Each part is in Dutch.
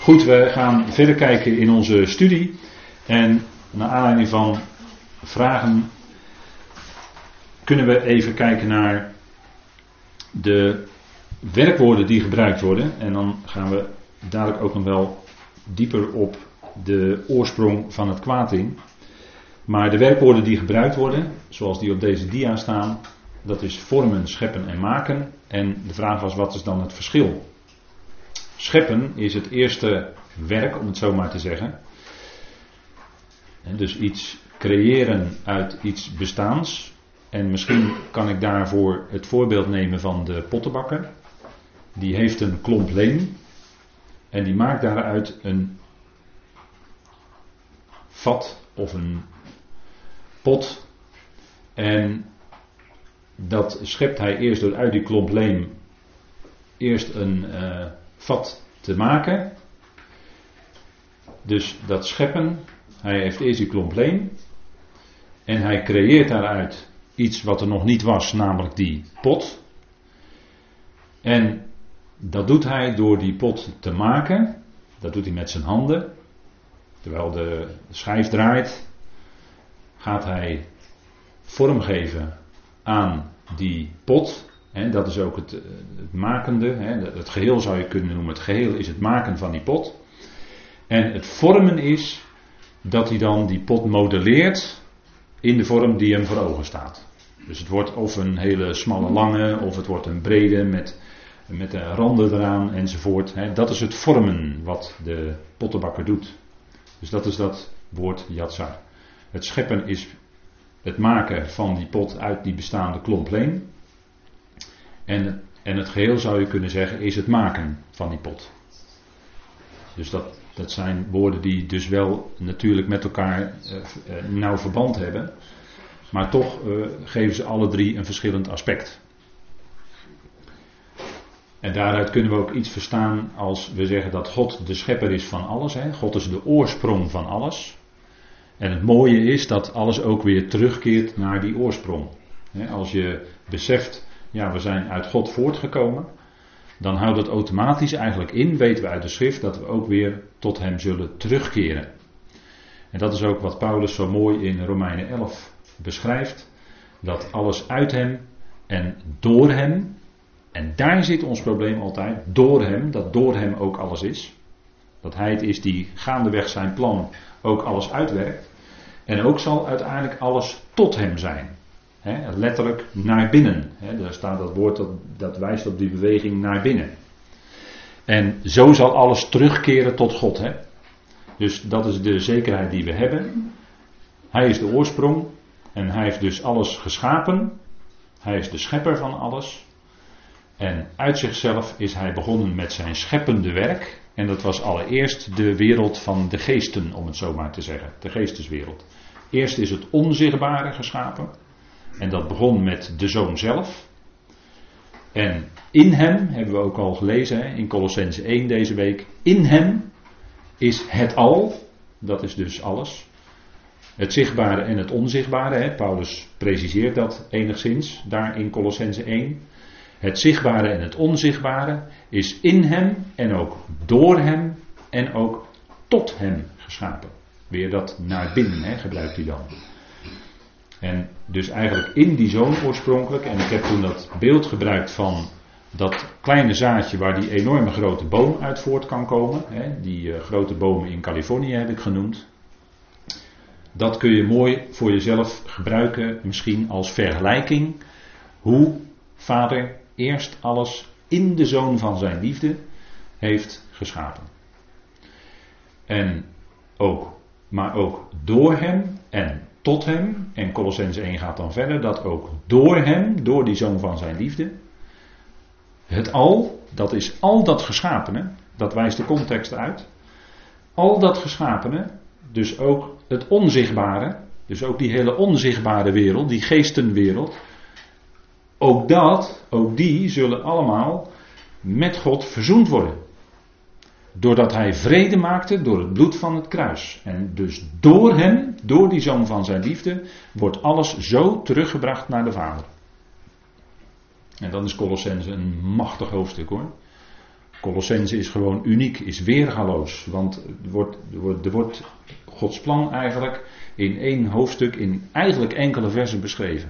Goed, we gaan verder kijken in onze studie. En naar aanleiding van vragen kunnen we even kijken naar de werkwoorden die gebruikt worden. En dan gaan we dadelijk ook nog wel dieper op de oorsprong van het kwaad in. Maar de werkwoorden die gebruikt worden, zoals die op deze dia staan, dat is vormen, scheppen en maken. En de vraag was, wat is dan het verschil? Scheppen is het eerste werk, om het zo maar te zeggen. En dus iets creëren uit iets bestaans. En misschien kan ik daarvoor het voorbeeld nemen van de pottenbakker. Die heeft een klomp leem. En die maakt daaruit een vat of een pot. En dat schept hij eerst door uit die klomp leem eerst een uh, vat te maken. Dus dat scheppen, hij heeft eerst die klomp leem. En hij creëert daaruit iets wat er nog niet was, namelijk die pot. En dat doet hij door die pot te maken. Dat doet hij met zijn handen. Terwijl de schijf draait, gaat hij vormgeven aan die pot. En dat is ook het, het makende. Het geheel zou je kunnen noemen. Het geheel is het maken van die pot. En het vormen is dat hij dan die pot modelleert in de vorm die hem voor ogen staat. Dus het wordt of een hele smalle lange, of het wordt een brede met, met de randen eraan enzovoort. Dat is het vormen wat de pottenbakker doet. Dus dat is dat woord yatsar. Het scheppen is het maken van die pot uit die bestaande klomp leem. En, en het geheel zou je kunnen zeggen is het maken van die pot. Dus dat, dat zijn woorden die dus wel natuurlijk met elkaar uh, nauw verband hebben. Maar toch uh, geven ze alle drie een verschillend aspect. En daaruit kunnen we ook iets verstaan als we zeggen dat God de schepper is van alles. Hè. God is de oorsprong van alles. En het mooie is dat alles ook weer terugkeert naar die oorsprong. Als je beseft, ja, we zijn uit God voortgekomen, dan houdt het automatisch eigenlijk in, weten we uit de schrift, dat we ook weer tot Hem zullen terugkeren. En dat is ook wat Paulus zo mooi in Romeinen 11 beschrijft, dat alles uit Hem en door Hem, en daar zit ons probleem altijd, door Hem, dat door Hem ook alles is. Dat Hij het is die gaandeweg zijn plan ook alles uitwerkt. En ook zal uiteindelijk alles tot hem zijn. Letterlijk naar binnen. daar staat dat woord dat, dat wijst op die beweging naar binnen. En zo zal alles terugkeren tot God. Dus dat is de zekerheid die we hebben. Hij is de oorsprong. En hij heeft dus alles geschapen. Hij is de schepper van alles. En uit zichzelf is hij begonnen met zijn scheppende werk. En dat was allereerst de wereld van de geesten, om het zo maar te zeggen. De geesteswereld. Eerst is het onzichtbare geschapen. En dat begon met de zoon zelf. En in hem, hebben we ook al gelezen in Colossense 1 deze week. In hem is het al. Dat is dus alles. Het zichtbare en het onzichtbare. Hè. Paulus preciseert dat enigszins daar in Colossense 1. Het zichtbare en het onzichtbare is in hem en ook door hem en ook tot hem geschapen. Weer dat naar binnen hè, gebruikt hij dan. En dus eigenlijk in die zoon oorspronkelijk, en ik heb toen dat beeld gebruikt van dat kleine zaadje waar die enorme grote boom uit voort kan komen. Hè, die uh, grote bomen in Californië heb ik genoemd. Dat kun je mooi voor jezelf gebruiken, misschien als vergelijking. Hoe vader eerst alles in de zoon van zijn liefde heeft geschapen. En ook maar ook door hem en tot hem. En Colossens 1 gaat dan verder, dat ook door hem, door die zoon van zijn liefde, het al, dat is al dat geschapene, dat wijst de context uit. Al dat geschapene, dus ook het onzichtbare, dus ook die hele onzichtbare wereld, die geestenwereld, ook dat, ook die zullen allemaal met God verzoend worden. Doordat hij vrede maakte door het bloed van het kruis. En dus door hem, door die zoon van zijn liefde, wordt alles zo teruggebracht naar de Vader. En dan is Colossense een machtig hoofdstuk hoor. Colossense is gewoon uniek, is weergaloos. Want er wordt, wordt, er wordt Gods plan eigenlijk in één hoofdstuk, in eigenlijk enkele versen beschreven.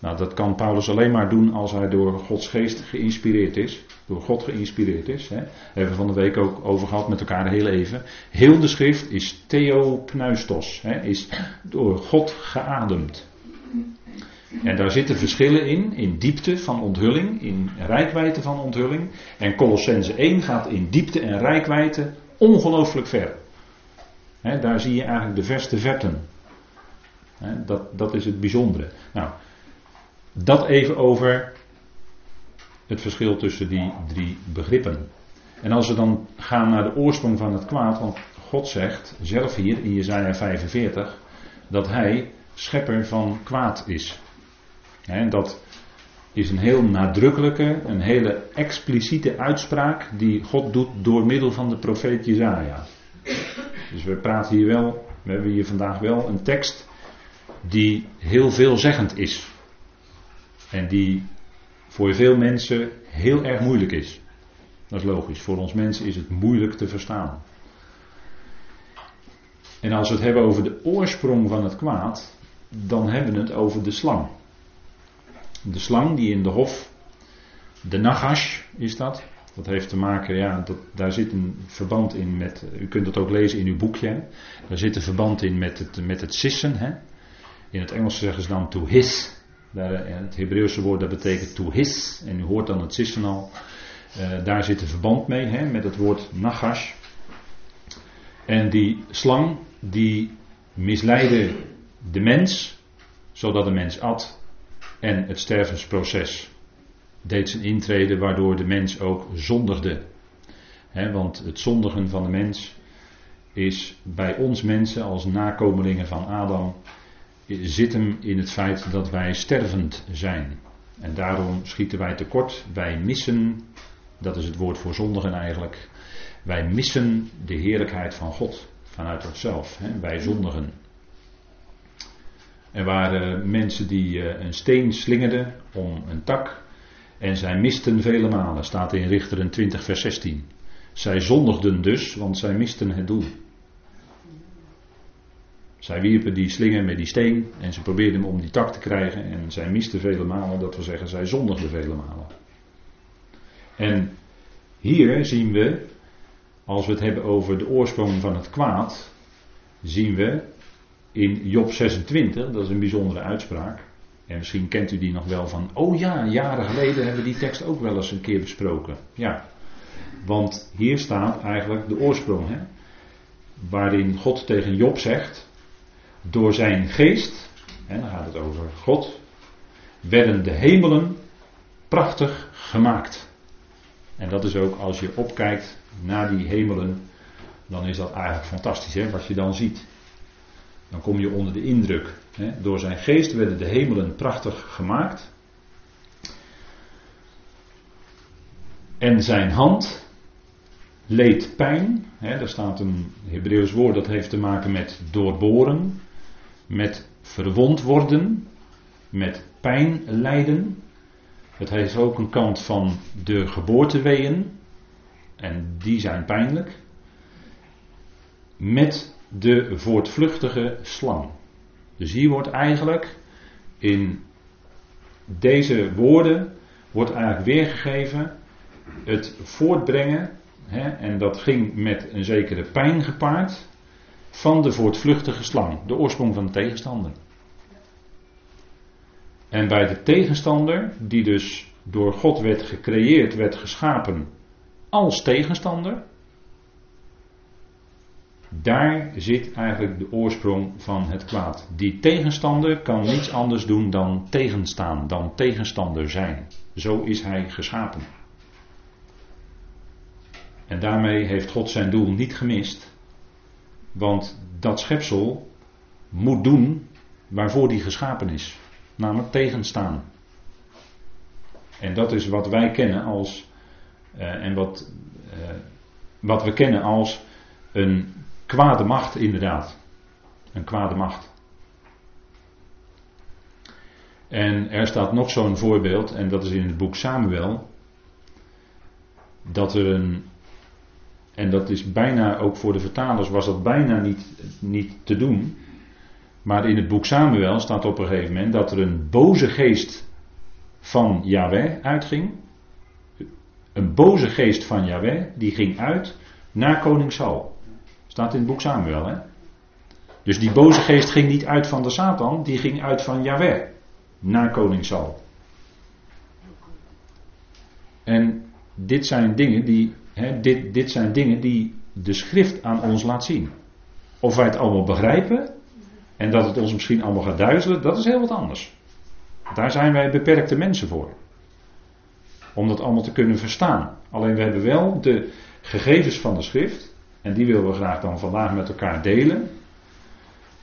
Nou, dat kan Paulus alleen maar doen als hij door Gods geest geïnspireerd is. Door God geïnspireerd is. Hè. Hebben we van de week ook over gehad met elkaar heel even. Heel de schrift is theopneustos. Hè, is door God geademd. En daar zitten verschillen in, in diepte van onthulling, in rijkwijde van onthulling. En Colossense 1 gaat in diepte en rijkwijde ongelooflijk ver. daar zie je eigenlijk de verste verten. dat, dat is het bijzondere. Nou, dat even over het verschil tussen die drie begrippen. En als we dan gaan naar de oorsprong van het kwaad, want God zegt zelf hier in Jezaja 45 dat hij schepper van kwaad is. En dat is een heel nadrukkelijke, een hele expliciete uitspraak die God doet door middel van de profeet Jezaja. Dus we praten hier wel, we hebben hier vandaag wel een tekst die heel veelzeggend is. En die voor veel mensen heel erg moeilijk is. Dat is logisch. Voor ons mensen is het moeilijk te verstaan. En als we het hebben over de oorsprong van het kwaad, dan hebben we het over de slang. De slang die in de hof, de nagash is dat. Dat heeft te maken, ja, dat, daar zit een verband in met, u kunt dat ook lezen in uw boekje. Daar zit een verband in met het, met het sissen. Hè. In het Engels zeggen ze dan to his. Daar, het Hebreeuwse woord dat betekent to his. En u hoort dan het sissen al. Uh, daar zit een verband mee hè, met het woord nagash. En die slang die misleidde de mens, zodat de mens at. En het stervensproces deed zijn intrede, waardoor de mens ook zondigde. want het zondigen van de mens is bij ons mensen als nakomelingen van Adam, zit hem in het feit dat wij stervend zijn. En daarom schieten wij tekort. Wij missen, dat is het woord voor zondigen eigenlijk, wij missen de heerlijkheid van God vanuit onszelf. Wij zondigen. Er waren mensen die eh, een steen slingerden om een tak. En zij misten vele malen, staat in Richteren 20, vers 16. Zij zondigden dus, want zij misten het doel. Zij wierpen die slinger met die steen en ze probeerden hem om die tak te krijgen. En zij misten vele malen, dat wil zeggen, zij zondigden vele malen. En hier zien we, als we het hebben over de oorsprong van het kwaad, zien we in Job 26, dat is een bijzondere uitspraak. En misschien kent u die nog wel van, oh ja, jaren geleden hebben we die tekst ook wel eens een keer besproken. Ja, want hier staat eigenlijk de oorsprong, hè? waarin God tegen Job zegt, door zijn geest, en dan gaat het over God, werden de hemelen prachtig gemaakt. En dat is ook als je opkijkt naar die hemelen, dan is dat eigenlijk fantastisch hè, wat je dan ziet. Dan kom je onder de indruk. Hè. Door zijn geest werden de hemelen prachtig gemaakt. En zijn hand leed pijn. Hè, er staat een Hebreeuws woord dat heeft te maken met doorboren, met verwond worden, met pijn lijden. Het heeft ook een kant van de geboorteweeën. En die zijn pijnlijk. Met de voortvluchtige slang. Dus hier wordt eigenlijk in deze woorden wordt eigenlijk weergegeven het voortbrengen, hè, en dat ging met een zekere pijn gepaard, van de voortvluchtige slang, de oorsprong van de tegenstander. En bij de tegenstander, die dus door God werd gecreëerd, werd geschapen als tegenstander, daar zit eigenlijk de oorsprong van het kwaad. Die tegenstander kan niets anders doen dan tegenstaan, dan tegenstander zijn. Zo is hij geschapen. En daarmee heeft God zijn doel niet gemist. Want dat schepsel moet doen waarvoor die geschapen is. Namelijk tegenstaan. En dat is wat wij kennen als. Uh, en wat, uh, wat we kennen als een kwade macht, inderdaad. Een kwade macht. En er staat nog zo'n voorbeeld, en dat is in het boek Samuel. dat er een. En dat is bijna, ook voor de vertalers was dat bijna niet, niet te doen. Maar in het boek Samuel staat op een gegeven moment dat er een boze geest van Yahweh uitging. Een boze geest van Yahweh, die ging uit naar koning Saul. Staat in het boek Samuel, hè? Dus die boze geest ging niet uit van de Satan, die ging uit van Yahweh naar koning Saul. En dit zijn dingen die, dit, dit zijn dingen die de schrift aan ons laat zien. Of wij het allemaal begrijpen en dat het ons misschien allemaal gaat duizelen, dat is heel wat anders. Daar zijn wij beperkte mensen voor. Om dat allemaal te kunnen verstaan. Alleen we hebben wel de gegevens van de schrift. En die willen we graag dan vandaag met elkaar delen.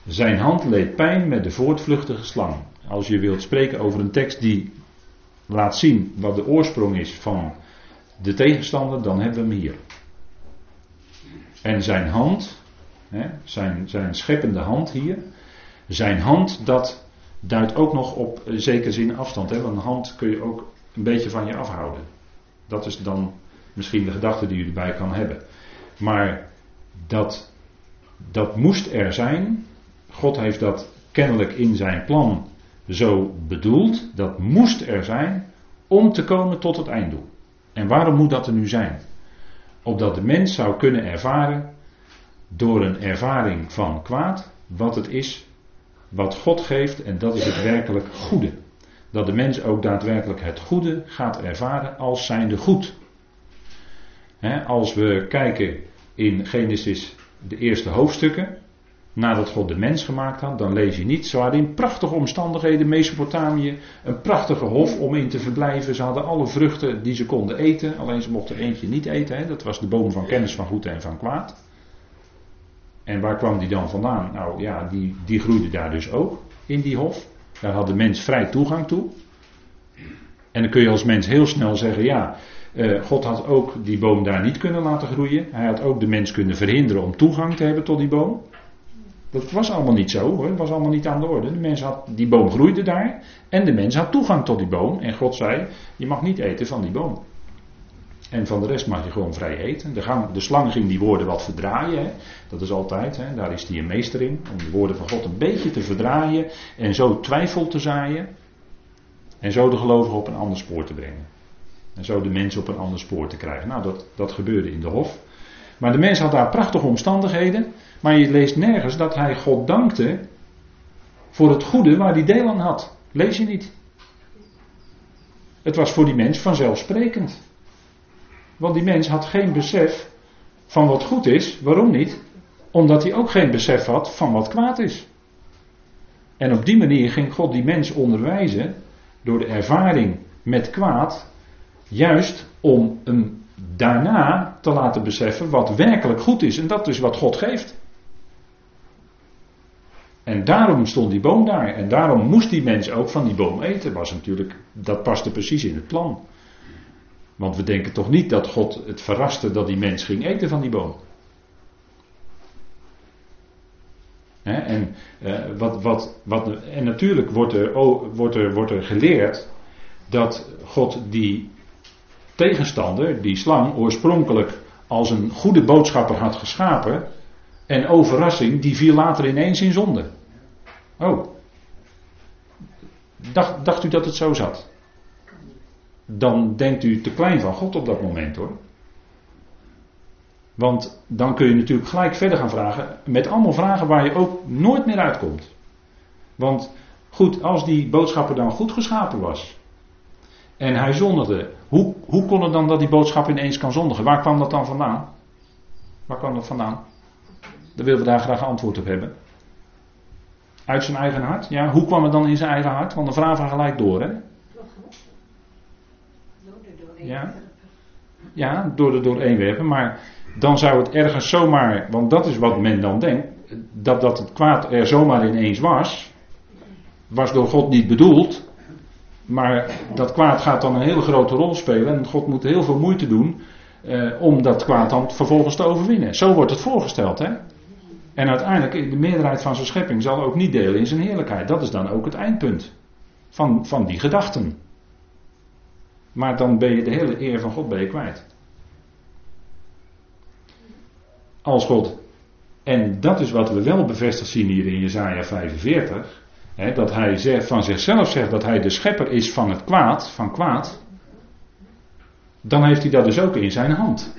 Zijn hand leed pijn met de voortvluchtige slang. Als je wilt spreken over een tekst die laat zien wat de oorsprong is van de tegenstander, dan hebben we hem hier. En zijn hand, hè, zijn, zijn scheppende hand hier, zijn hand dat duidt ook nog op zekere zin afstand. Hè, want een hand kun je ook een beetje van je afhouden. Dat is dan misschien de gedachte die je erbij kan hebben. Maar dat, dat moest er zijn. God heeft dat kennelijk in zijn plan zo bedoeld. Dat moest er zijn om te komen tot het einddoel. En waarom moet dat er nu zijn? Opdat de mens zou kunnen ervaren door een ervaring van kwaad wat het is wat God geeft en dat is het werkelijk goede. Dat de mens ook daadwerkelijk het goede gaat ervaren als zijnde goed. als we kijken in Genesis de eerste hoofdstukken, nadat God de mens gemaakt had, dan lees je niet. Ze hadden in prachtige omstandigheden, Mesopotamië, een prachtige hof om in te verblijven. Ze hadden alle vruchten die ze konden eten, alleen ze mochten eentje niet eten. Dat was de boom van kennis van goed en van kwaad. En waar kwam die dan vandaan? Nou ja, die, die groeide daar dus ook in die hof. Daar had de mens vrij toegang toe. En dan kun je als mens heel snel zeggen: ja, uh, God had ook die boom daar niet kunnen laten groeien. Hij had ook de mens kunnen verhinderen om toegang te hebben tot die boom. Dat was allemaal niet zo hoor, dat was allemaal niet aan de orde. De mens had, die boom groeide daar en de mens had toegang tot die boom. En God zei: Je mag niet eten van die boom. En van de rest mag je gewoon vrij eten. De, de slang ging die woorden wat verdraaien. Hè. Dat is altijd, hè. daar is hij een meester in. Om de woorden van God een beetje te verdraaien. En zo twijfel te zaaien. En zo de gelovigen op een ander spoor te brengen. En zo de mensen op een ander spoor te krijgen. Nou, dat, dat gebeurde in de hof. Maar de mens had daar prachtige omstandigheden. Maar je leest nergens dat hij God dankte. voor het goede waar hij deel aan had. Lees je niet. Het was voor die mens vanzelfsprekend. Want die mens had geen besef van wat goed is. Waarom niet? Omdat hij ook geen besef had van wat kwaad is. En op die manier ging God die mens onderwijzen door de ervaring met kwaad, juist om hem daarna te laten beseffen wat werkelijk goed is. En dat is wat God geeft. En daarom stond die boom daar. En daarom moest die mens ook van die boom eten. Was natuurlijk, dat paste precies in het plan. Want we denken toch niet dat God het verraste dat die mens ging eten van die boom. en, uh, wat, wat, wat, en natuurlijk wordt er, wordt, er, wordt er geleerd dat God die tegenstander, die slang, oorspronkelijk als een goede boodschapper had geschapen. En overrassing, die viel later ineens in zonde. Oh. Dacht, dacht u dat het zo zat? dan denkt u te klein van God op dat moment hoor. Want dan kun je natuurlijk gelijk verder gaan vragen. Met allemaal vragen waar je ook nooit meer uitkomt. Want goed, als die boodschapper dan goed geschapen was. En hij zondigde. Hoe, hoe kon het dan dat die boodschap ineens kan zondigen? Waar kwam dat dan vandaan? Waar kwam dat vandaan? Daar willen we daar graag antwoord op hebben. Uit zijn eigen hart? Ja, hoe kwam het dan in zijn eigen hart? Want dan vragen we gelijk door, hè? Ja, ja door er doorheen werpen. Maar dan zou het ergens zomaar, want dat is wat men dan denkt, dat, dat het kwaad er zomaar ineens was, was door God niet bedoeld. Maar dat kwaad gaat dan een hele grote rol spelen en God moet heel veel moeite doen eh, om dat kwaad dan vervolgens te overwinnen. Zo wordt het voorgesteld. Hè? En uiteindelijk, de meerderheid van zijn schepping zal ook niet delen in zijn heerlijkheid. Dat is dan ook het eindpunt van, van die gedachten. Maar dan ben je de hele eer van God ben je kwijt. als God, en dat is wat we wel bevestigd zien hier in Jezaja 45, hè, dat hij van zichzelf zegt dat hij de schepper is van het kwaad, van kwaad, dan heeft hij dat dus ook in zijn hand.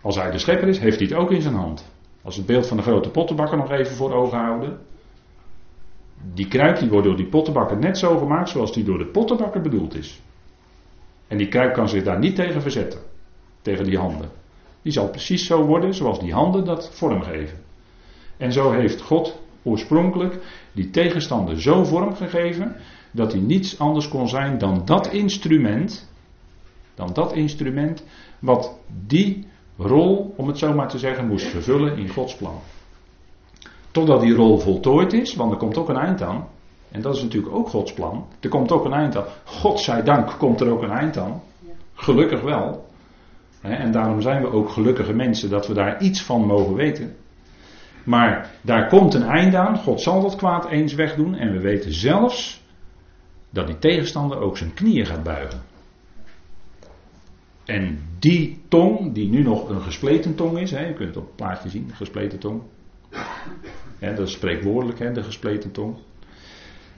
Als hij de schepper is, heeft hij het ook in zijn hand. Als het beeld van de grote pottenbakker nog even voor ogen houden. Die kruik die wordt door die pottenbakker net zo gemaakt zoals die door de pottenbakker bedoeld is. En die kruik kan zich daar niet tegen verzetten. Tegen die handen. Die zal precies zo worden zoals die handen dat vormgeven. En zo heeft God oorspronkelijk die tegenstander zo vormgegeven dat hij niets anders kon zijn dan dat instrument, dan dat instrument wat die rol, om het zo maar te zeggen, moest vervullen in Gods plan. Totdat die rol voltooid is, want er komt ook een eind aan. En dat is natuurlijk ook Gods plan. Er komt ook een eind aan. God zij dank komt er ook een eind aan. Gelukkig wel. En daarom zijn we ook gelukkige mensen dat we daar iets van mogen weten. Maar daar komt een eind aan. God zal dat kwaad eens wegdoen. En we weten zelfs dat die tegenstander ook zijn knieën gaat buigen. En die tong, die nu nog een gespleten tong is, hè, je kunt het op het plaatje zien, gespleten tong. dat is spreekwoordelijk, hè, de gespleten tong.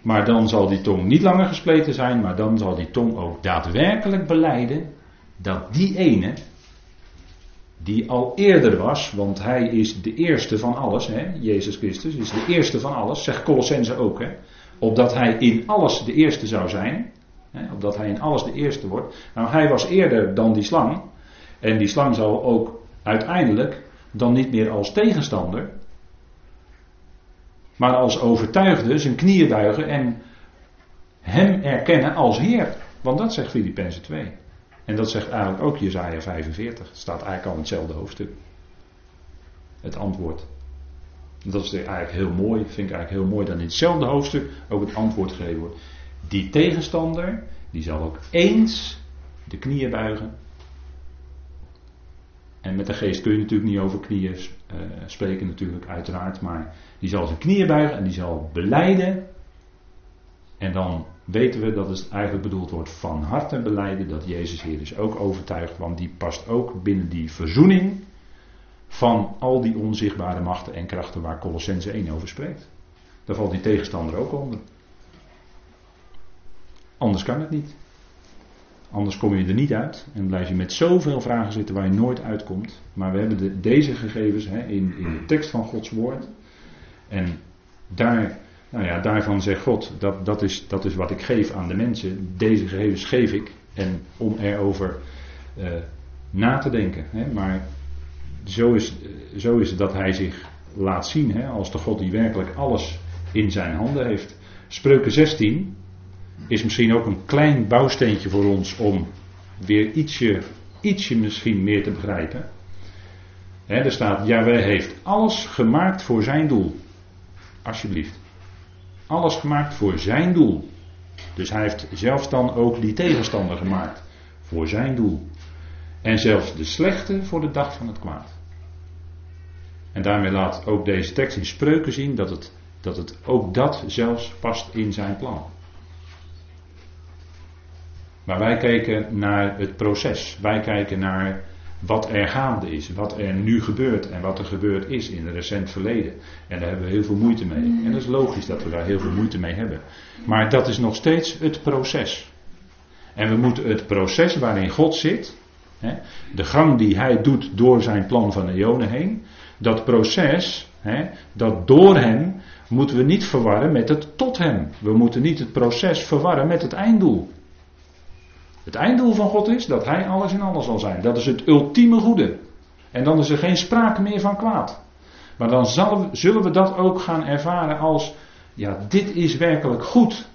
Maar dan zal die tong niet langer gespleten zijn, maar dan zal die tong ook daadwerkelijk beleiden dat die ene, die al eerder was, want hij is de eerste van alles, hè, Jezus Christus is de eerste van alles, zegt Colossense ook, hè, opdat hij in alles de eerste zou zijn, hè, opdat hij in alles de eerste wordt. Nou, hij was eerder dan die slang, en die slang zal ook uiteindelijk dan niet meer als tegenstander, maar als overtuigde zijn knieën buigen en hem erkennen als Heer. Want dat zegt Filippenzen 2. En dat zegt eigenlijk ook Jezaja 45. Het staat eigenlijk al in hetzelfde hoofdstuk. Het antwoord. Dat is eigenlijk heel mooi, vind ik eigenlijk heel mooi dat in hetzelfde hoofdstuk ook het antwoord gegeven wordt. Die tegenstander, die zal ook eens de knieën buigen en met de geest kun je natuurlijk niet over knieën uh, spreken, natuurlijk, uiteraard. Maar die zal zijn knieën buigen en die zal beleiden. En dan weten we dat het eigenlijk bedoeld wordt van harte beleiden dat Jezus Heer is. Ook overtuigd, want die past ook binnen die verzoening van al die onzichtbare machten en krachten waar Colossense 1 over spreekt. Daar valt die tegenstander ook onder. Anders kan het niet. Anders kom je er niet uit en blijf je met zoveel vragen zitten waar je nooit uitkomt. Maar we hebben de, deze gegevens hè, in, in de tekst van Gods woord. En daar, nou ja, daarvan zegt God, dat, dat, is, dat is wat ik geef aan de mensen. Deze gegevens geef ik. En om erover uh, na te denken. Hè. Maar zo is, zo is het dat hij zich laat zien hè, als de God die werkelijk alles in zijn handen heeft. Spreuken 16, is misschien ook een klein bouwsteentje voor ons om weer ietsje, ietsje misschien meer te begrijpen. er staat, Jaweh heeft alles gemaakt voor zijn doel. Alsjeblieft. Alles gemaakt voor zijn doel. Dus hij heeft zelfs dan ook die tegenstander gemaakt. Voor zijn doel. En zelfs de slechte voor de dag van het kwaad. En daarmee laat ook deze tekst in spreuken zien dat het, dat het ook dat zelfs past in zijn plan. Maar wij kijken naar het proces. Wij kijken naar wat er gaande is, wat er nu gebeurt en wat er gebeurd is in het recent verleden. En daar hebben we heel veel moeite mee. En dat is logisch dat we daar heel veel moeite mee hebben. Maar dat is nog steeds het proces. En we moeten het proces waarin God zit, hè, de gang die Hij doet door zijn plan van de eonen heen, dat proces, hè, dat door Hem, moeten we niet verwarren met het tot Hem. We moeten niet het proces verwarren met het einddoel. Het einddoel van God is dat Hij alles in alles zal zijn. Dat is het ultieme goede. En dan is er geen sprake meer van kwaad. Maar dan zullen we dat ook gaan ervaren als, ja, dit is werkelijk goed.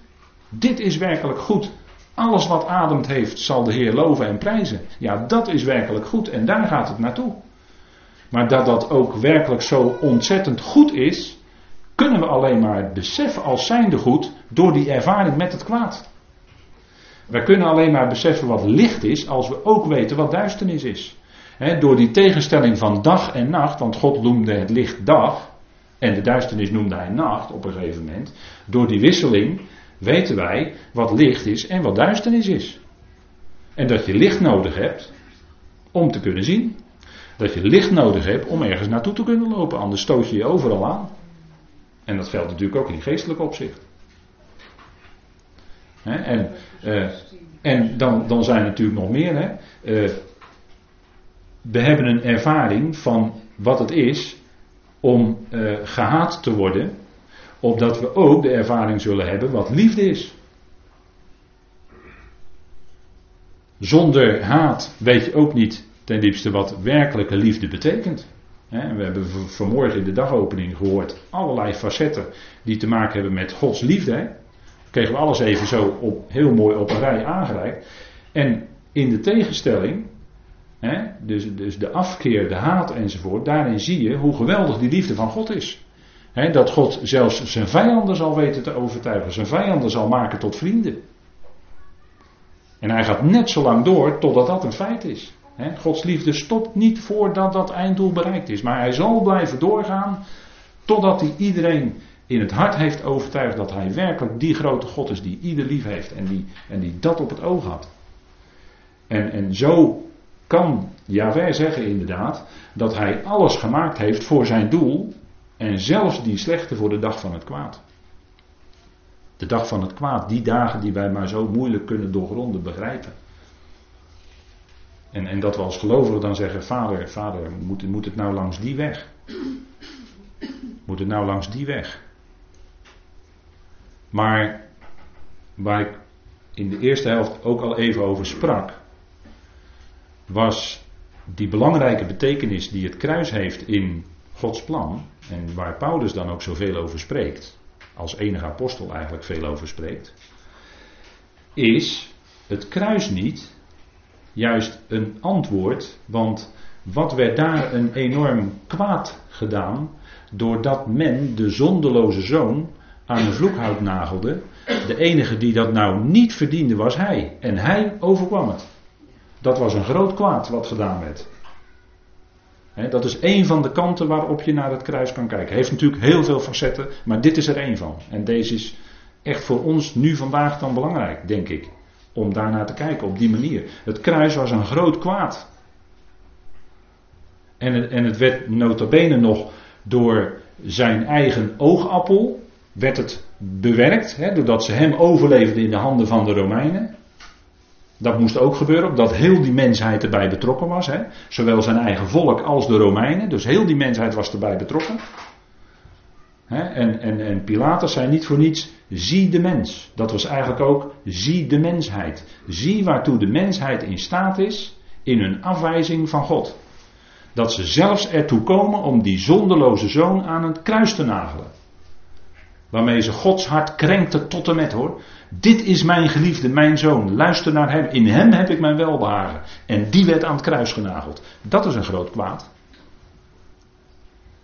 Dit is werkelijk goed. Alles wat ademt heeft, zal de Heer loven en prijzen. Ja, dat is werkelijk goed en daar gaat het naartoe. Maar dat dat ook werkelijk zo ontzettend goed is, kunnen we alleen maar beseffen als zijnde goed door die ervaring met het kwaad. Wij kunnen alleen maar beseffen wat licht is als we ook weten wat duisternis is. door die tegenstelling van dag en nacht, want God noemde het licht dag en de duisternis noemde hij nacht op een gegeven moment. Door die wisseling weten wij wat licht is en wat duisternis is. En dat je licht nodig hebt om te kunnen zien. dat je licht nodig hebt om ergens naartoe te kunnen lopen. Anders stoot je je overal aan. En dat geldt natuurlijk ook in geestelijk opzicht. en uh, en dan, dan zijn er natuurlijk nog meer. Hè. Uh, we hebben een ervaring van wat het is om uh, gehaat te worden. Opdat we ook de ervaring zullen hebben wat liefde is. Zonder haat weet je ook niet ten diepste wat werkelijke liefde betekent. we hebben vanmorgen in de dagopening gehoord allerlei facetten die te maken hebben met Gods liefde. Kregen we alles even zo op, heel mooi op een rij aangereikt. En in de tegenstelling, dus, dus de afkeer, de haat enzovoort, daarin zie je hoe geweldig die liefde van God is. dat God zelfs zijn vijanden zal weten te overtuigen, zijn vijanden zal maken tot vrienden. En hij gaat net zo lang door totdat dat een feit is. Gods liefde stopt niet voordat dat einddoel bereikt is. Maar hij zal blijven doorgaan totdat hij iedereen in het hart heeft overtuigd dat hij werkelijk die grote God is die ieder lief heeft en die, en die dat op het oog had. En, en zo kan Javert zeggen inderdaad dat hij alles gemaakt heeft voor zijn doel en zelfs die slechte voor de dag van het kwaad. De dag van het kwaad, die dagen die wij maar zo moeilijk kunnen doorgronden begrijpen. En, en dat we als gelovigen dan zeggen, vader, vader, moet, moet het nou langs die weg? Moet het nou langs die weg? Maar waar ik in de eerste helft ook al even over sprak, was die belangrijke betekenis die het kruis heeft in Gods plan, en waar Paulus dan ook zoveel over spreekt, als enige apostel eigenlijk veel over spreekt, is het kruis niet juist een antwoord, want wat werd daar een enorm kwaad gedaan, doordat men de zondeloze zoon aan de vloekhout nagelde. De enige die dat nou niet verdiende was hij. En hij overkwam het. Dat was een groot kwaad wat gedaan werd. dat is één van de kanten waarop je naar het kruis kan kijken. Heeft natuurlijk heel veel facetten, maar dit is er één van. En deze is echt voor ons nu vandaag dan belangrijk, denk ik. Om daarnaar te kijken op die manier. Het kruis was een groot kwaad. En het, en het werd nog door zijn eigen oogappel, werd het bewerkt, hè, doordat ze hem overleefden in de handen van de Romeinen. Dat moest ook gebeuren, omdat heel die mensheid erbij betrokken was. Hè. Zowel zijn eigen volk als de Romeinen. Dus heel die mensheid was erbij betrokken. Hè, en, en, en Pilatus zei niet voor niets, zie de mens. Dat was eigenlijk ook, zie de mensheid. Zie waartoe de mensheid in staat is in hun afwijzing van God. Dat ze zelfs ertoe komen om die zonderloze zoon aan het kruis te nagelen. Waarmee ze Gods hart krenkte tot en met hoor. Dit is mijn geliefde, mijn zoon. Luister naar hem. In hem heb ik mijn welbehagen. En die werd aan het kruis genageld. Dat is een groot kwaad.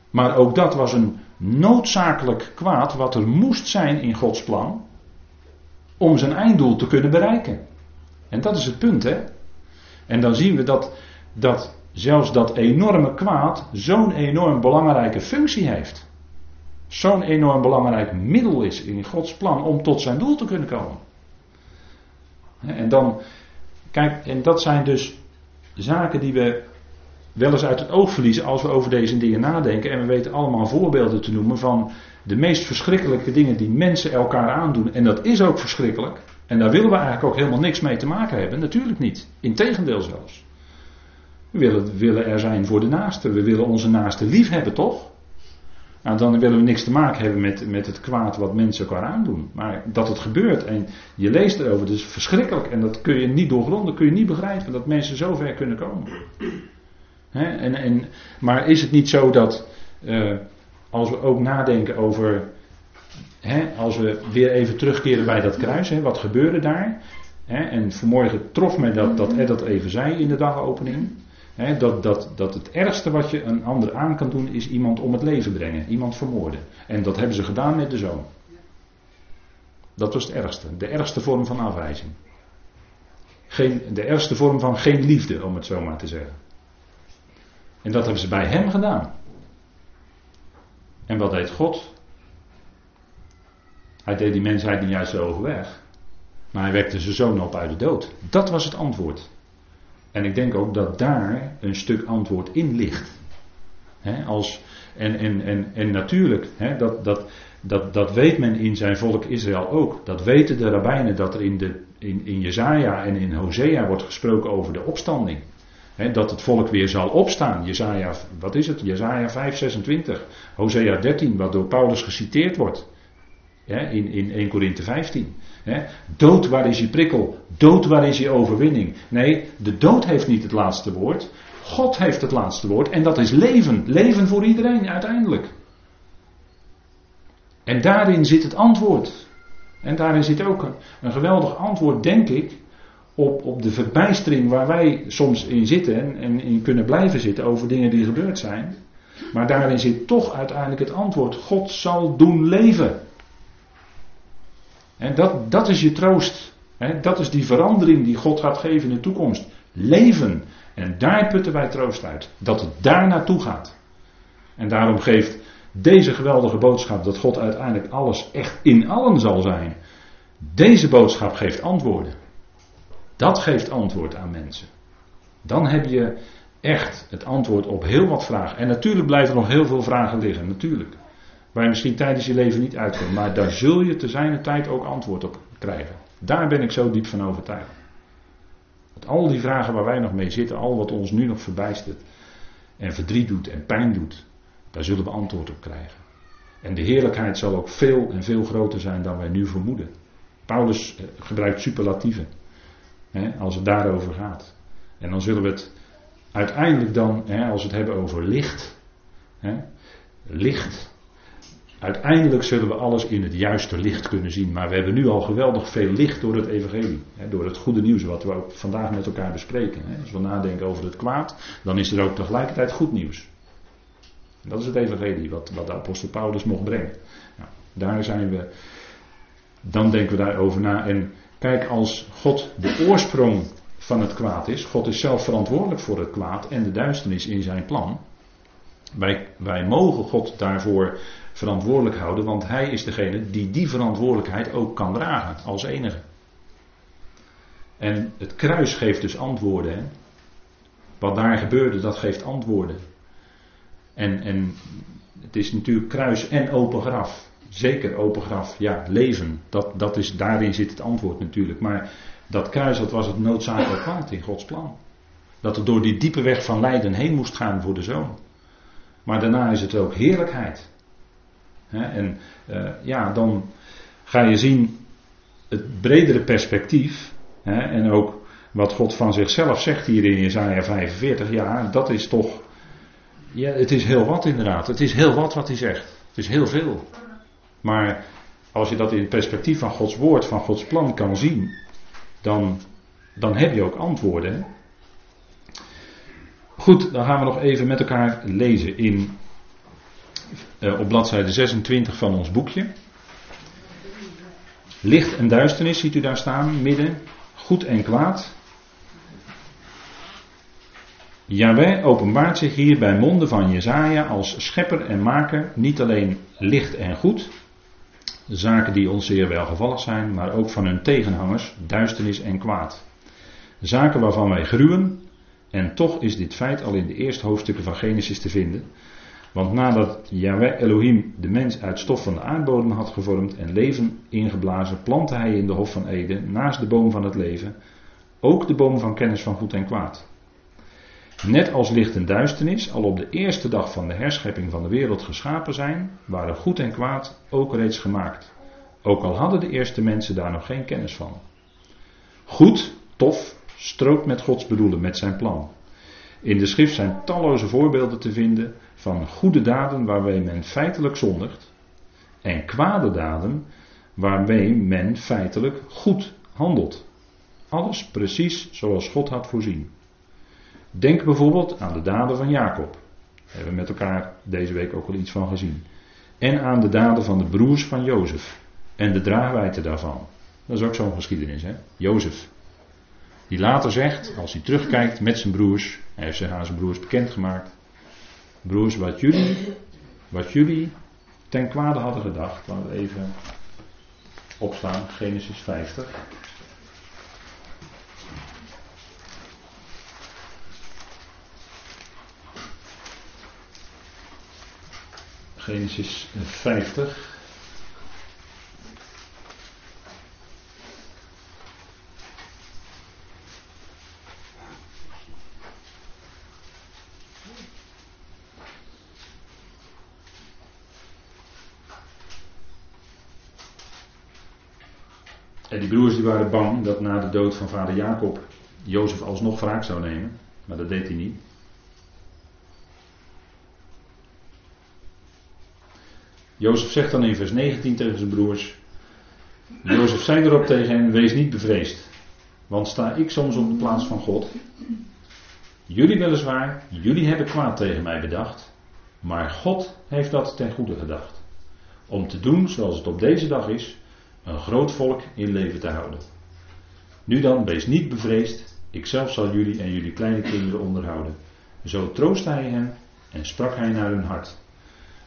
Maar ook dat was een noodzakelijk kwaad wat er moest zijn in Gods plan. Om zijn einddoel te kunnen bereiken. En dat is het punt hè. En dan zien we dat, dat zelfs dat enorme kwaad zo'n enorm belangrijke functie heeft zo'n enorm belangrijk middel is in Gods plan om tot zijn doel te kunnen komen. En dan, kijk, en dat zijn dus zaken die we wel eens uit het oog verliezen als we over deze dingen nadenken. En we weten allemaal voorbeelden te noemen van de meest verschrikkelijke dingen die mensen elkaar aandoen. En dat is ook verschrikkelijk. En daar willen we eigenlijk ook helemaal niks mee te maken hebben. Natuurlijk niet. Integendeel zelfs. We willen, willen er zijn voor de naaste. We willen onze naaste lief hebben, toch? Nou, dan willen we niks te maken hebben met, met het kwaad wat mensen elkaar aandoen. Maar dat het gebeurt en je leest erover, dat is verschrikkelijk. En dat kun je niet doorgronden, kun je niet begrijpen dat mensen zo ver kunnen komen. en, en, maar is het niet zo dat uh, als we ook nadenken over, als we weer even terugkeren bij dat kruis, wat gebeurde daar? en vanmorgen trof mij dat, dat Ed dat even zei in de dagopening dat, dat, dat het ergste wat je een ander aan kan doen is iemand om het leven brengen, iemand vermoorden. En dat hebben ze gedaan met de zoon. Dat was het ergste, de ergste vorm van afwijzing. Geen, de ergste vorm van geen liefde, om het zo maar te zeggen. En dat hebben ze bij hem gedaan. En wat deed God? Hij deed die mensheid niet juist zo weg. Maar hij wekte zijn zoon op uit de dood. Dat was het antwoord. En ik denk ook dat daar een stuk antwoord in ligt. als, en, en, en, en natuurlijk, dat, dat, dat, dat weet men in zijn volk Israël ook. Dat weten de rabbijnen dat er in, de, in, in Jezaja en in Hosea wordt gesproken over de opstanding. dat het volk weer zal opstaan. Jezaja, wat is het? Jezaja 5, 26. Hosea 13, wat door Paulus geciteerd wordt. in, in 1 Korinthe 15. Dood, waar is je prikkel? Dood, waar is je overwinning? Nee, de dood heeft niet het laatste woord. God heeft het laatste woord. En dat is leven. Leven voor iedereen uiteindelijk. En daarin zit het antwoord. En daarin zit ook een, geweldig antwoord, denk ik, op, op de verbijstering waar wij soms in zitten en, en in kunnen blijven zitten over dingen die gebeurd zijn. Maar daarin zit toch uiteindelijk het antwoord: God zal doen leven. En dat, dat is je troost. dat is die verandering die God gaat geven in de toekomst. Leven. En daar putten wij troost uit. Dat het daar naartoe gaat. En daarom geeft deze geweldige boodschap dat God uiteindelijk alles echt in allen zal zijn. Deze boodschap geeft antwoorden. Dat geeft antwoord aan mensen. Dan heb je echt het antwoord op heel wat vragen. En natuurlijk blijven er nog heel veel vragen liggen, natuurlijk. Waar je misschien tijdens je leven niet uitkomt. Maar daar zul je te zijn tijd ook antwoord op krijgen. Daar ben ik zo diep van overtuigd. Dat al die vragen waar wij nog mee zitten, al wat ons nu nog verbijstert. En verdriet doet en pijn doet. Daar zullen we antwoord op krijgen. En de heerlijkheid zal ook veel en veel groter zijn dan wij nu vermoeden. Paulus eh, gebruikt superlatieven. Hè, als het daarover gaat. En dan zullen we het uiteindelijk dan, hè, als we het hebben over licht. Hè, licht. Uiteindelijk zullen we alles in het juiste licht kunnen zien. Maar we hebben nu al geweldig veel licht door het evangelie. Hè, door het goede nieuws wat we ook vandaag met elkaar bespreken. Hè. Als we nadenken over het kwaad, dan is er ook tegelijkertijd goed nieuws. Dat is het evangelie wat, wat de apostel Paulus mocht brengen. Daar zijn we, dan denken we daarover na. En kijk, als God de oorsprong van het kwaad is, God is zelf verantwoordelijk voor het kwaad en de duisternis in zijn plan. Wij, wij mogen God daarvoor verantwoordelijk houden, want Hij is degene die die verantwoordelijkheid ook kan dragen als enige. En het kruis geeft dus antwoorden. Hè? Wat daar gebeurde, dat geeft antwoorden. En, en het is natuurlijk kruis en open graf. Zeker open graf, ja, leven. Dat, dat is, daarin zit het antwoord natuurlijk. Maar dat kruis, dat was het noodzakelijk kwaad in Gods plan. Dat het door die diepe weg van lijden heen moest gaan voor de zoon. Maar daarna is het ook heerlijkheid. en uh, ja, dan ga je zien het bredere perspectief. en ook wat God van zichzelf zegt hier in Jezaja 45. Ja, dat is toch ja, het is heel wat inderdaad. Het is heel wat wat hij zegt. Het is heel veel. Maar als je dat in het perspectief van Gods woord, van Gods plan kan zien, dan, dan heb je ook antwoorden. Goed, dan gaan we nog even met elkaar lezen in, uh, op bladzijde 26 van ons boekje. Licht en duisternis ziet u daar staan, midden. Goed en kwaad. Yahweh openbaart zich hier bij monden van Jezaja als schepper en maker, niet alleen licht en goed, zaken die ons zeer welgevallig zijn, maar ook van hun tegenhangers, duisternis en kwaad. Zaken waarvan wij gruwen, en toch is dit feit al in de eerste hoofdstukken van Genesis te vinden. Want nadat Yahweh Elohim de mens uit stof van de aardbodem had gevormd en leven ingeblazen, plantte hij in de Hof van Eden, naast de boom van het leven, ook de boom van kennis van goed en kwaad. Net als licht en duisternis al op de eerste dag van de herschepping van de wereld geschapen zijn, waren goed en kwaad ook reeds gemaakt. Ook al hadden de eerste mensen daar nog geen kennis van. Goed, tof, strookt met Gods bedoelen, met zijn plan. In de schrift zijn talloze voorbeelden te vinden van goede daden waarmee men feitelijk zondigt en kwade daden waarmee men feitelijk goed handelt. Alles precies zoals God had voorzien. Denk bijvoorbeeld aan de daden van Jacob. Daar hebben we met elkaar deze week ook al iets van gezien. En aan de daden van de broers van Jozef. En de draagwijte daarvan. Dat is ook zo'n geschiedenis, hè? Jozef. Die later zegt, als hij terugkijkt met zijn broers, hij heeft zich aan zijn broers bekendgemaakt. Broers, wat jullie, wat jullie ten kwade hadden gedacht, laten we even opslaan, Genesis 50. Genesis 50. En die broers die waren bang dat na de dood van vader Jacob Jozef alsnog wraak zou nemen. Maar dat deed hij niet. Jozef zegt dan in vers 19 tegen zijn broers. Jozef zei erop tegen hen: Wees niet bevreesd. Want sta ik soms op de plaats van God. Jullie weliswaar, jullie hebben kwaad tegen mij bedacht. Maar God heeft dat ten goede gedacht. Om te doen zoals het op deze dag is: een groot volk in leven te houden. Nu dan, wees niet bevreesd. Ikzelf zal jullie en jullie kleine kinderen onderhouden. Zo troostte hij hen en sprak hij naar hun hart.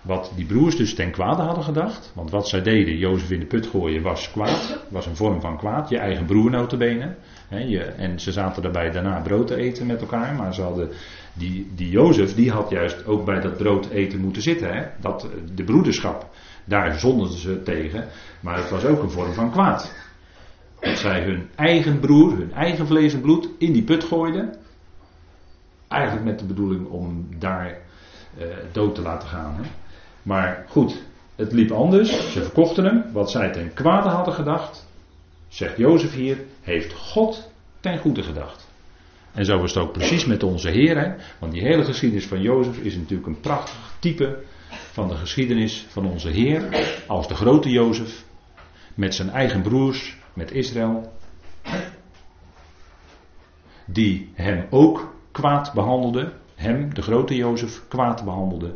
Wat die broers dus ten kwade hadden gedacht. Want wat zij deden, Jozef in de put gooien, was kwaad. Was een vorm van kwaad. Je eigen broer notabene. je, en ze zaten daarbij daarna brood te eten met elkaar. Maar ze hadden, die, die Jozef, die had juist ook bij dat brood eten moeten zitten. Hè? Dat, de broederschap, daar zonden ze tegen. Maar het was ook een vorm van kwaad. Dat zij hun eigen broer, hun eigen vlees en bloed in die put gooiden. Eigenlijk met de bedoeling om daar uh, dood te laten gaan. Hè? Maar goed, het liep anders. Ze verkochten hem. Wat zij ten kwade hadden gedacht, zegt Jozef hier, heeft God ten goede gedacht. En zo is het ook precies met onze Heer. Hè? Want die hele geschiedenis van Jozef is natuurlijk een prachtig type van de geschiedenis van onze Heer. Als de grote Jozef. Met zijn eigen broers, met Israël. Die hem ook kwaad behandelde. Hem, de grote Jozef, kwaad behandelde.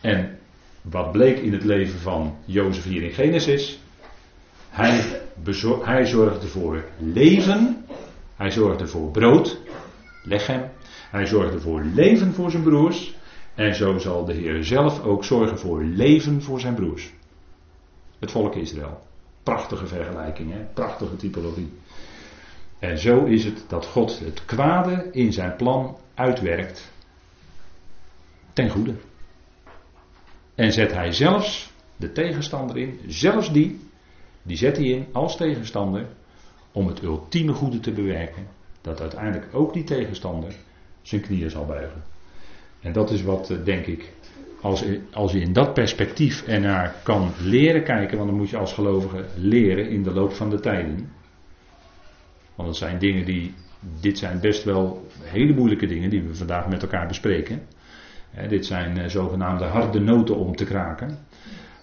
En wat bleek in het leven van Jozef hier in Genesis? Hij, hij zorgde voor leven. Hij zorgde voor brood. Lechem. Hij zorgde voor leven voor zijn broers. En zo zal de Heer zelf ook zorgen voor leven voor zijn broers. Het volk Israël. Prachtige vergelijking, hè? prachtige typologie. En zo is het dat God het kwade in zijn plan uitwerkt ten goede. En zet hij zelfs de tegenstander in, zelfs die, die zet hij in als tegenstander om het ultieme goede te bewerken. Dat uiteindelijk ook die tegenstander zijn knieën zal buigen. En dat is wat, eh, denk ik, als, als je in dat perspectief ernaar kan leren kijken, want dan moet je als gelovige leren in de loop van de tijden. Want het zijn dingen die, dit zijn best wel hele moeilijke dingen die we vandaag met elkaar bespreken dit zijn uh, zogenaamde harde noten om te kraken.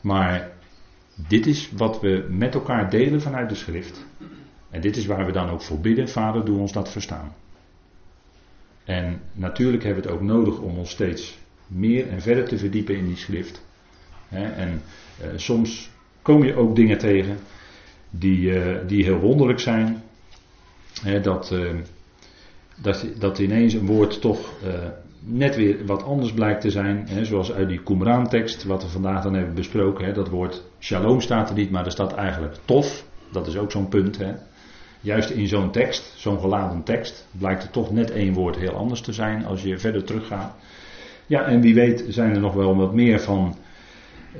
Maar dit is wat we met elkaar delen vanuit de schrift. En dit is waar we dan ook voor bidden. Vader, doe ons dat verstaan. En natuurlijk hebben we het ook nodig om ons steeds meer en verder te verdiepen in die schrift. en uh, soms kom je ook dingen tegen die, uh, die heel wonderlijk zijn. dat, dat, dat ineens een woord toch net weer wat anders blijkt te zijn. Zoals uit die Qumran-tekst, wat we vandaag dan hebben besproken. Dat woord shalom staat er niet, maar er staat eigenlijk tof. Dat is ook zo'n punt. Juist in zo'n tekst, zo'n geladen tekst, blijkt er toch net één woord heel anders te zijn als je verder teruggaat. Ja, en wie weet zijn er nog wel wat meer van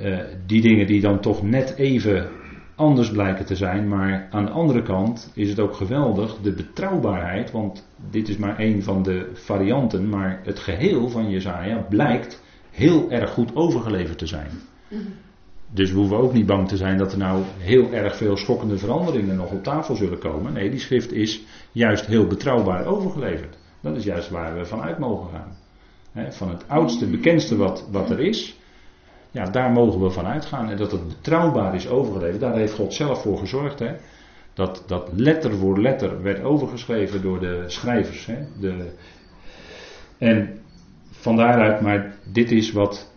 uh, die dingen die dan toch net even anders blijken te zijn. Maar aan de andere kant is het ook geweldig de betrouwbaarheid. Want dit is maar één van de varianten. Maar het geheel van Jezaja blijkt heel erg goed overgeleverd te zijn. Dus we hoeven ook niet bang te zijn dat er nou heel erg veel schokkende veranderingen nog op tafel zullen komen. Nee, die schrift is juist heel betrouwbaar overgeleverd. Dat is juist waar we vanuit mogen gaan. van het oudste, bekendste wat, wat er is, ja, daar mogen we van uitgaan. En dat het betrouwbaar is overgeleverd, daar heeft God zelf voor gezorgd. Hè? Dat, dat letter voor letter werd overgeschreven door de schrijvers. Hè? De, en van daaruit, maar dit is wat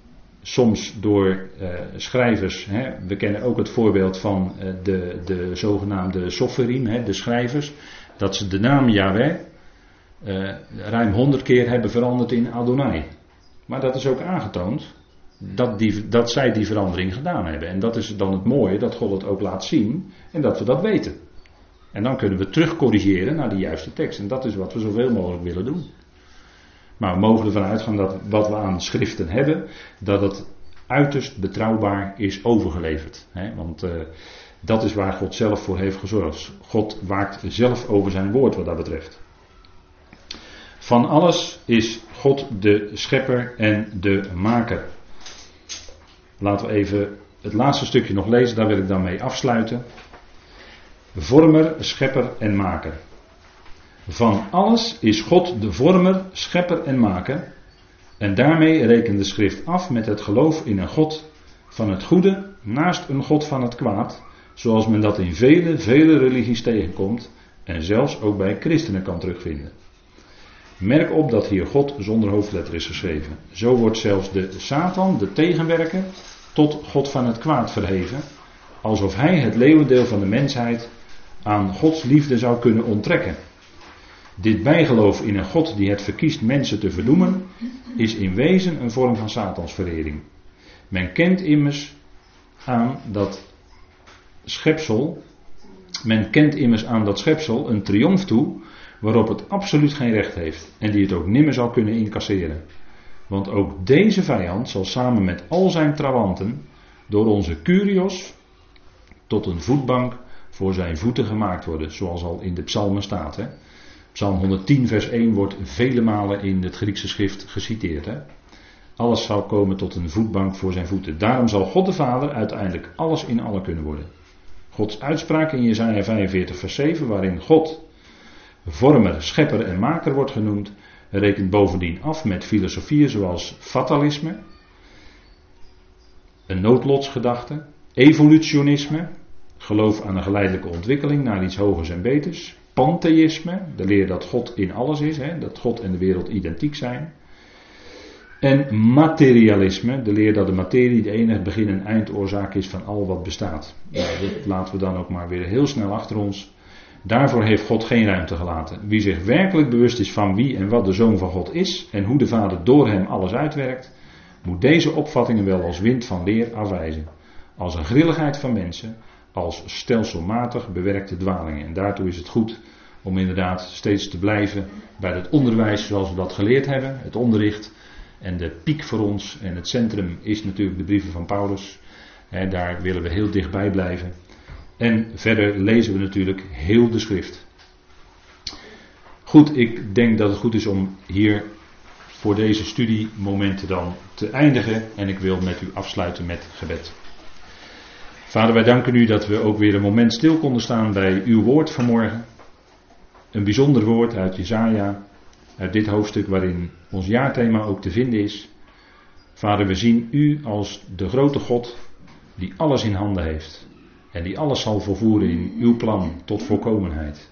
soms door uh, schrijvers, hè, we kennen ook het voorbeeld van uh, de, de zogenaamde soferim, de schrijvers, dat ze de naam Yahweh uh, ruim honderd keer hebben veranderd in Adonai. Maar dat is ook aangetoond dat, die, dat zij die verandering gedaan hebben. En dat is dan het mooie, dat God het ook laat zien en dat we dat weten. En dan kunnen we terug corrigeren naar de juiste tekst. En dat is wat we zoveel mogelijk willen doen. Maar we mogen ervan uitgaan dat wat we aan schriften hebben, dat het uiterst betrouwbaar is overgeleverd. Hè? Want uh, dat is waar God zelf voor heeft gezorgd. God waakt zelf over zijn woord wat dat betreft. Van alles is God de schepper en de maker. Laten we even het laatste stukje nog lezen, daar wil ik dan mee afsluiten. Vormer, schepper en maker. Van alles is God de vormer, schepper en maker. En daarmee rekent de schrift af met het geloof in een God van het goede naast een God van het kwaad, zoals men dat in vele, vele religies tegenkomt en zelfs ook bij christenen kan terugvinden. Merk op dat hier God zonder hoofdletter is geschreven. Zo wordt zelfs de Satan, de tegenwerker, tot God van het kwaad verheven, alsof hij het leeuwendeel van de mensheid aan Gods liefde zou kunnen onttrekken. Dit bijgeloof in een God die het verkiest mensen te verdoemen, is in wezen een vorm van Satansverering. Men kent immers aan dat schepsel, men kent immers aan dat schepsel een triomf toe waarop het absoluut geen recht heeft en die het ook nimmer zal kunnen incasseren. Want ook deze vijand zal samen met al zijn trawanten door onze Curios tot een voetbank voor zijn voeten gemaakt worden, zoals al in de psalmen staat. Hè? Psalm 110 vers 1 wordt vele malen in het Griekse schrift geciteerd. Hè? Alles zal komen tot een voetbank voor zijn voeten. Daarom zal God de Vader uiteindelijk alles in alle kunnen worden. Gods uitspraak in Jesaja 45 vers 7, waarin God vormer, schepper en maker wordt genoemd, rekent bovendien af met filosofieën zoals fatalisme, een noodlotsgedachte, evolutionisme, geloof aan een geleidelijke ontwikkeling naar iets hogers en beters, pantheïsme, de leer dat God in alles is, hè, dat God en de wereld identiek zijn, en materialisme, de leer dat de materie de enige begin- en eindoorzaak is van al wat bestaat. Nou, dat laten we dan ook maar weer heel snel achter ons. Daarvoor heeft God geen ruimte gelaten. Wie zich werkelijk bewust is van wie en wat de Zoon van God is en hoe de Vader door hem alles uitwerkt, moet deze opvattingen wel als wind van leer afwijzen. Als een grilligheid van mensen, als stelselmatig bewerkte dwalingen. En daartoe is het goed om inderdaad steeds te blijven bij het onderwijs zoals we dat geleerd hebben, het onderricht. En de piek voor ons en het centrum is natuurlijk de brieven van Paulus. daar willen we heel dichtbij blijven. En verder lezen we natuurlijk heel de schrift. Goed, ik denk dat het goed is om hier voor deze studiemomenten dan te eindigen. En ik wil met u afsluiten met gebed. Vader, wij danken u dat we ook weer een moment stil konden staan bij uw woord vanmorgen. Een bijzonder woord uit Jezaja, uit dit hoofdstuk waarin ons jaarthema ook te vinden is. Vader, we zien u als de grote God die alles in handen heeft. En die alles zal vervoeren in uw plan tot volkomenheid.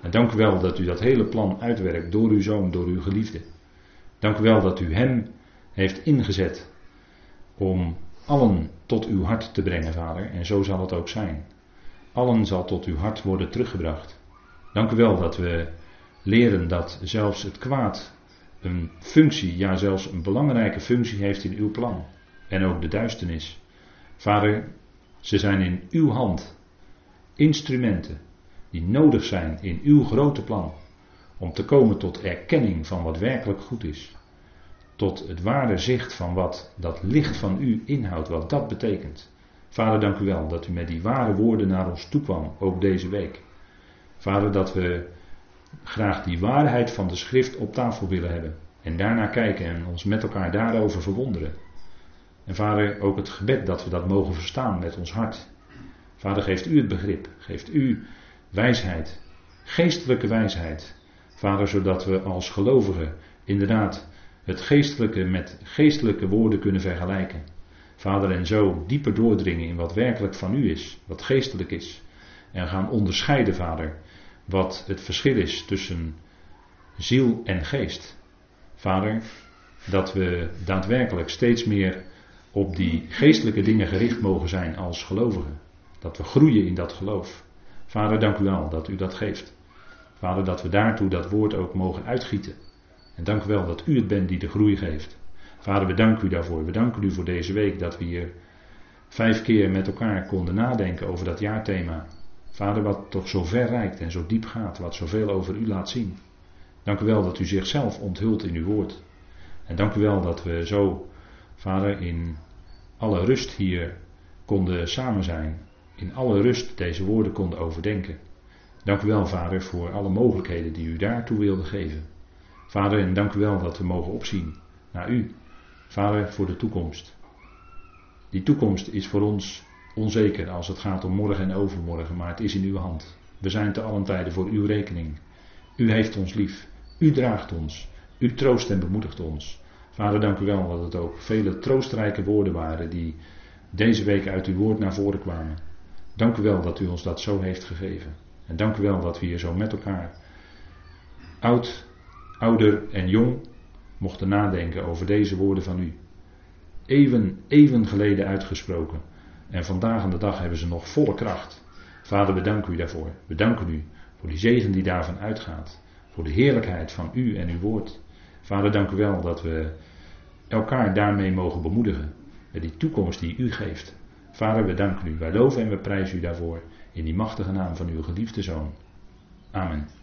En dank u wel dat u dat hele plan uitwerkt door uw zoon, door uw geliefde. Dank u wel dat u hem heeft ingezet om allen tot uw hart te brengen, vader. En zo zal het ook zijn. Allen zal tot uw hart worden teruggebracht. Dank u wel dat we leren dat zelfs het kwaad een functie, ja zelfs een belangrijke functie heeft in uw plan. En ook de duisternis. Vader, ze zijn in uw hand. Instrumenten die nodig zijn in uw grote plan. Om te komen tot erkenning van wat werkelijk goed is. Tot het ware zicht van wat dat licht van u inhoudt, wat dat betekent. Vader, dank u wel dat u met die ware woorden naar ons toe kwam, ook deze week. Vader, dat we graag die waarheid van de schrift op tafel willen hebben. En daarna kijken en ons met elkaar daarover verwonderen. En vader, ook het gebed dat we dat mogen verstaan met ons hart. Vader, geeft u het begrip, geeft u wijsheid, geestelijke wijsheid. Vader, zodat we als gelovigen inderdaad het geestelijke met geestelijke woorden kunnen vergelijken. Vader, en zo dieper doordringen in wat werkelijk van u is, wat geestelijk is. En gaan onderscheiden, Vader, wat het verschil is tussen ziel en geest. Vader, dat we daadwerkelijk steeds meer op die geestelijke dingen gericht mogen zijn als gelovigen. Dat we groeien in dat geloof. Vader, dank u wel dat u dat geeft. Vader, dat we daartoe dat woord ook mogen uitgieten. En dank u wel dat u het bent die de groei geeft. Vader, we danken u daarvoor. We danken u voor deze week dat we hier vijf keer met elkaar konden nadenken over dat jaarthema. Vader, wat toch zo ver reikt en zo diep gaat, wat zoveel over u laat zien. Dank u wel dat u zichzelf onthult in uw woord. En dank u wel dat we zo Vader, in alle rust hier konden samen zijn. In alle rust deze woorden konden overdenken. Dank u wel, Vader, voor alle mogelijkheden die u daartoe wilde geven. Vader, en dank u wel dat we mogen opzien naar u. Vader, voor de toekomst. Die toekomst is voor ons onzeker als het gaat om morgen en overmorgen, maar het is in uw hand. We zijn te allen tijden voor uw rekening. U heeft ons lief. U draagt ons. U troost en bemoedigt ons. Vader, dank u wel dat het ook vele troostrijke woorden waren die deze week uit uw woord naar voren kwamen. Dank u wel dat u ons dat zo heeft gegeven. En dank u wel dat we hier zo met elkaar, oud, ouder en jong, mochten nadenken over deze woorden van u. Even, even geleden uitgesproken. En vandaag aan de dag hebben ze nog volle kracht. Vader, we danken u daarvoor. We danken u voor die zegen die daarvan uitgaat. Voor de heerlijkheid van u en uw woord. Vader, dank u wel dat we elkaar daarmee mogen bemoedigen. Met die toekomst die u geeft. Vader, we danken u. Wij loven en we prijzen u daarvoor. In die machtige naam van uw geliefde zoon. Amen.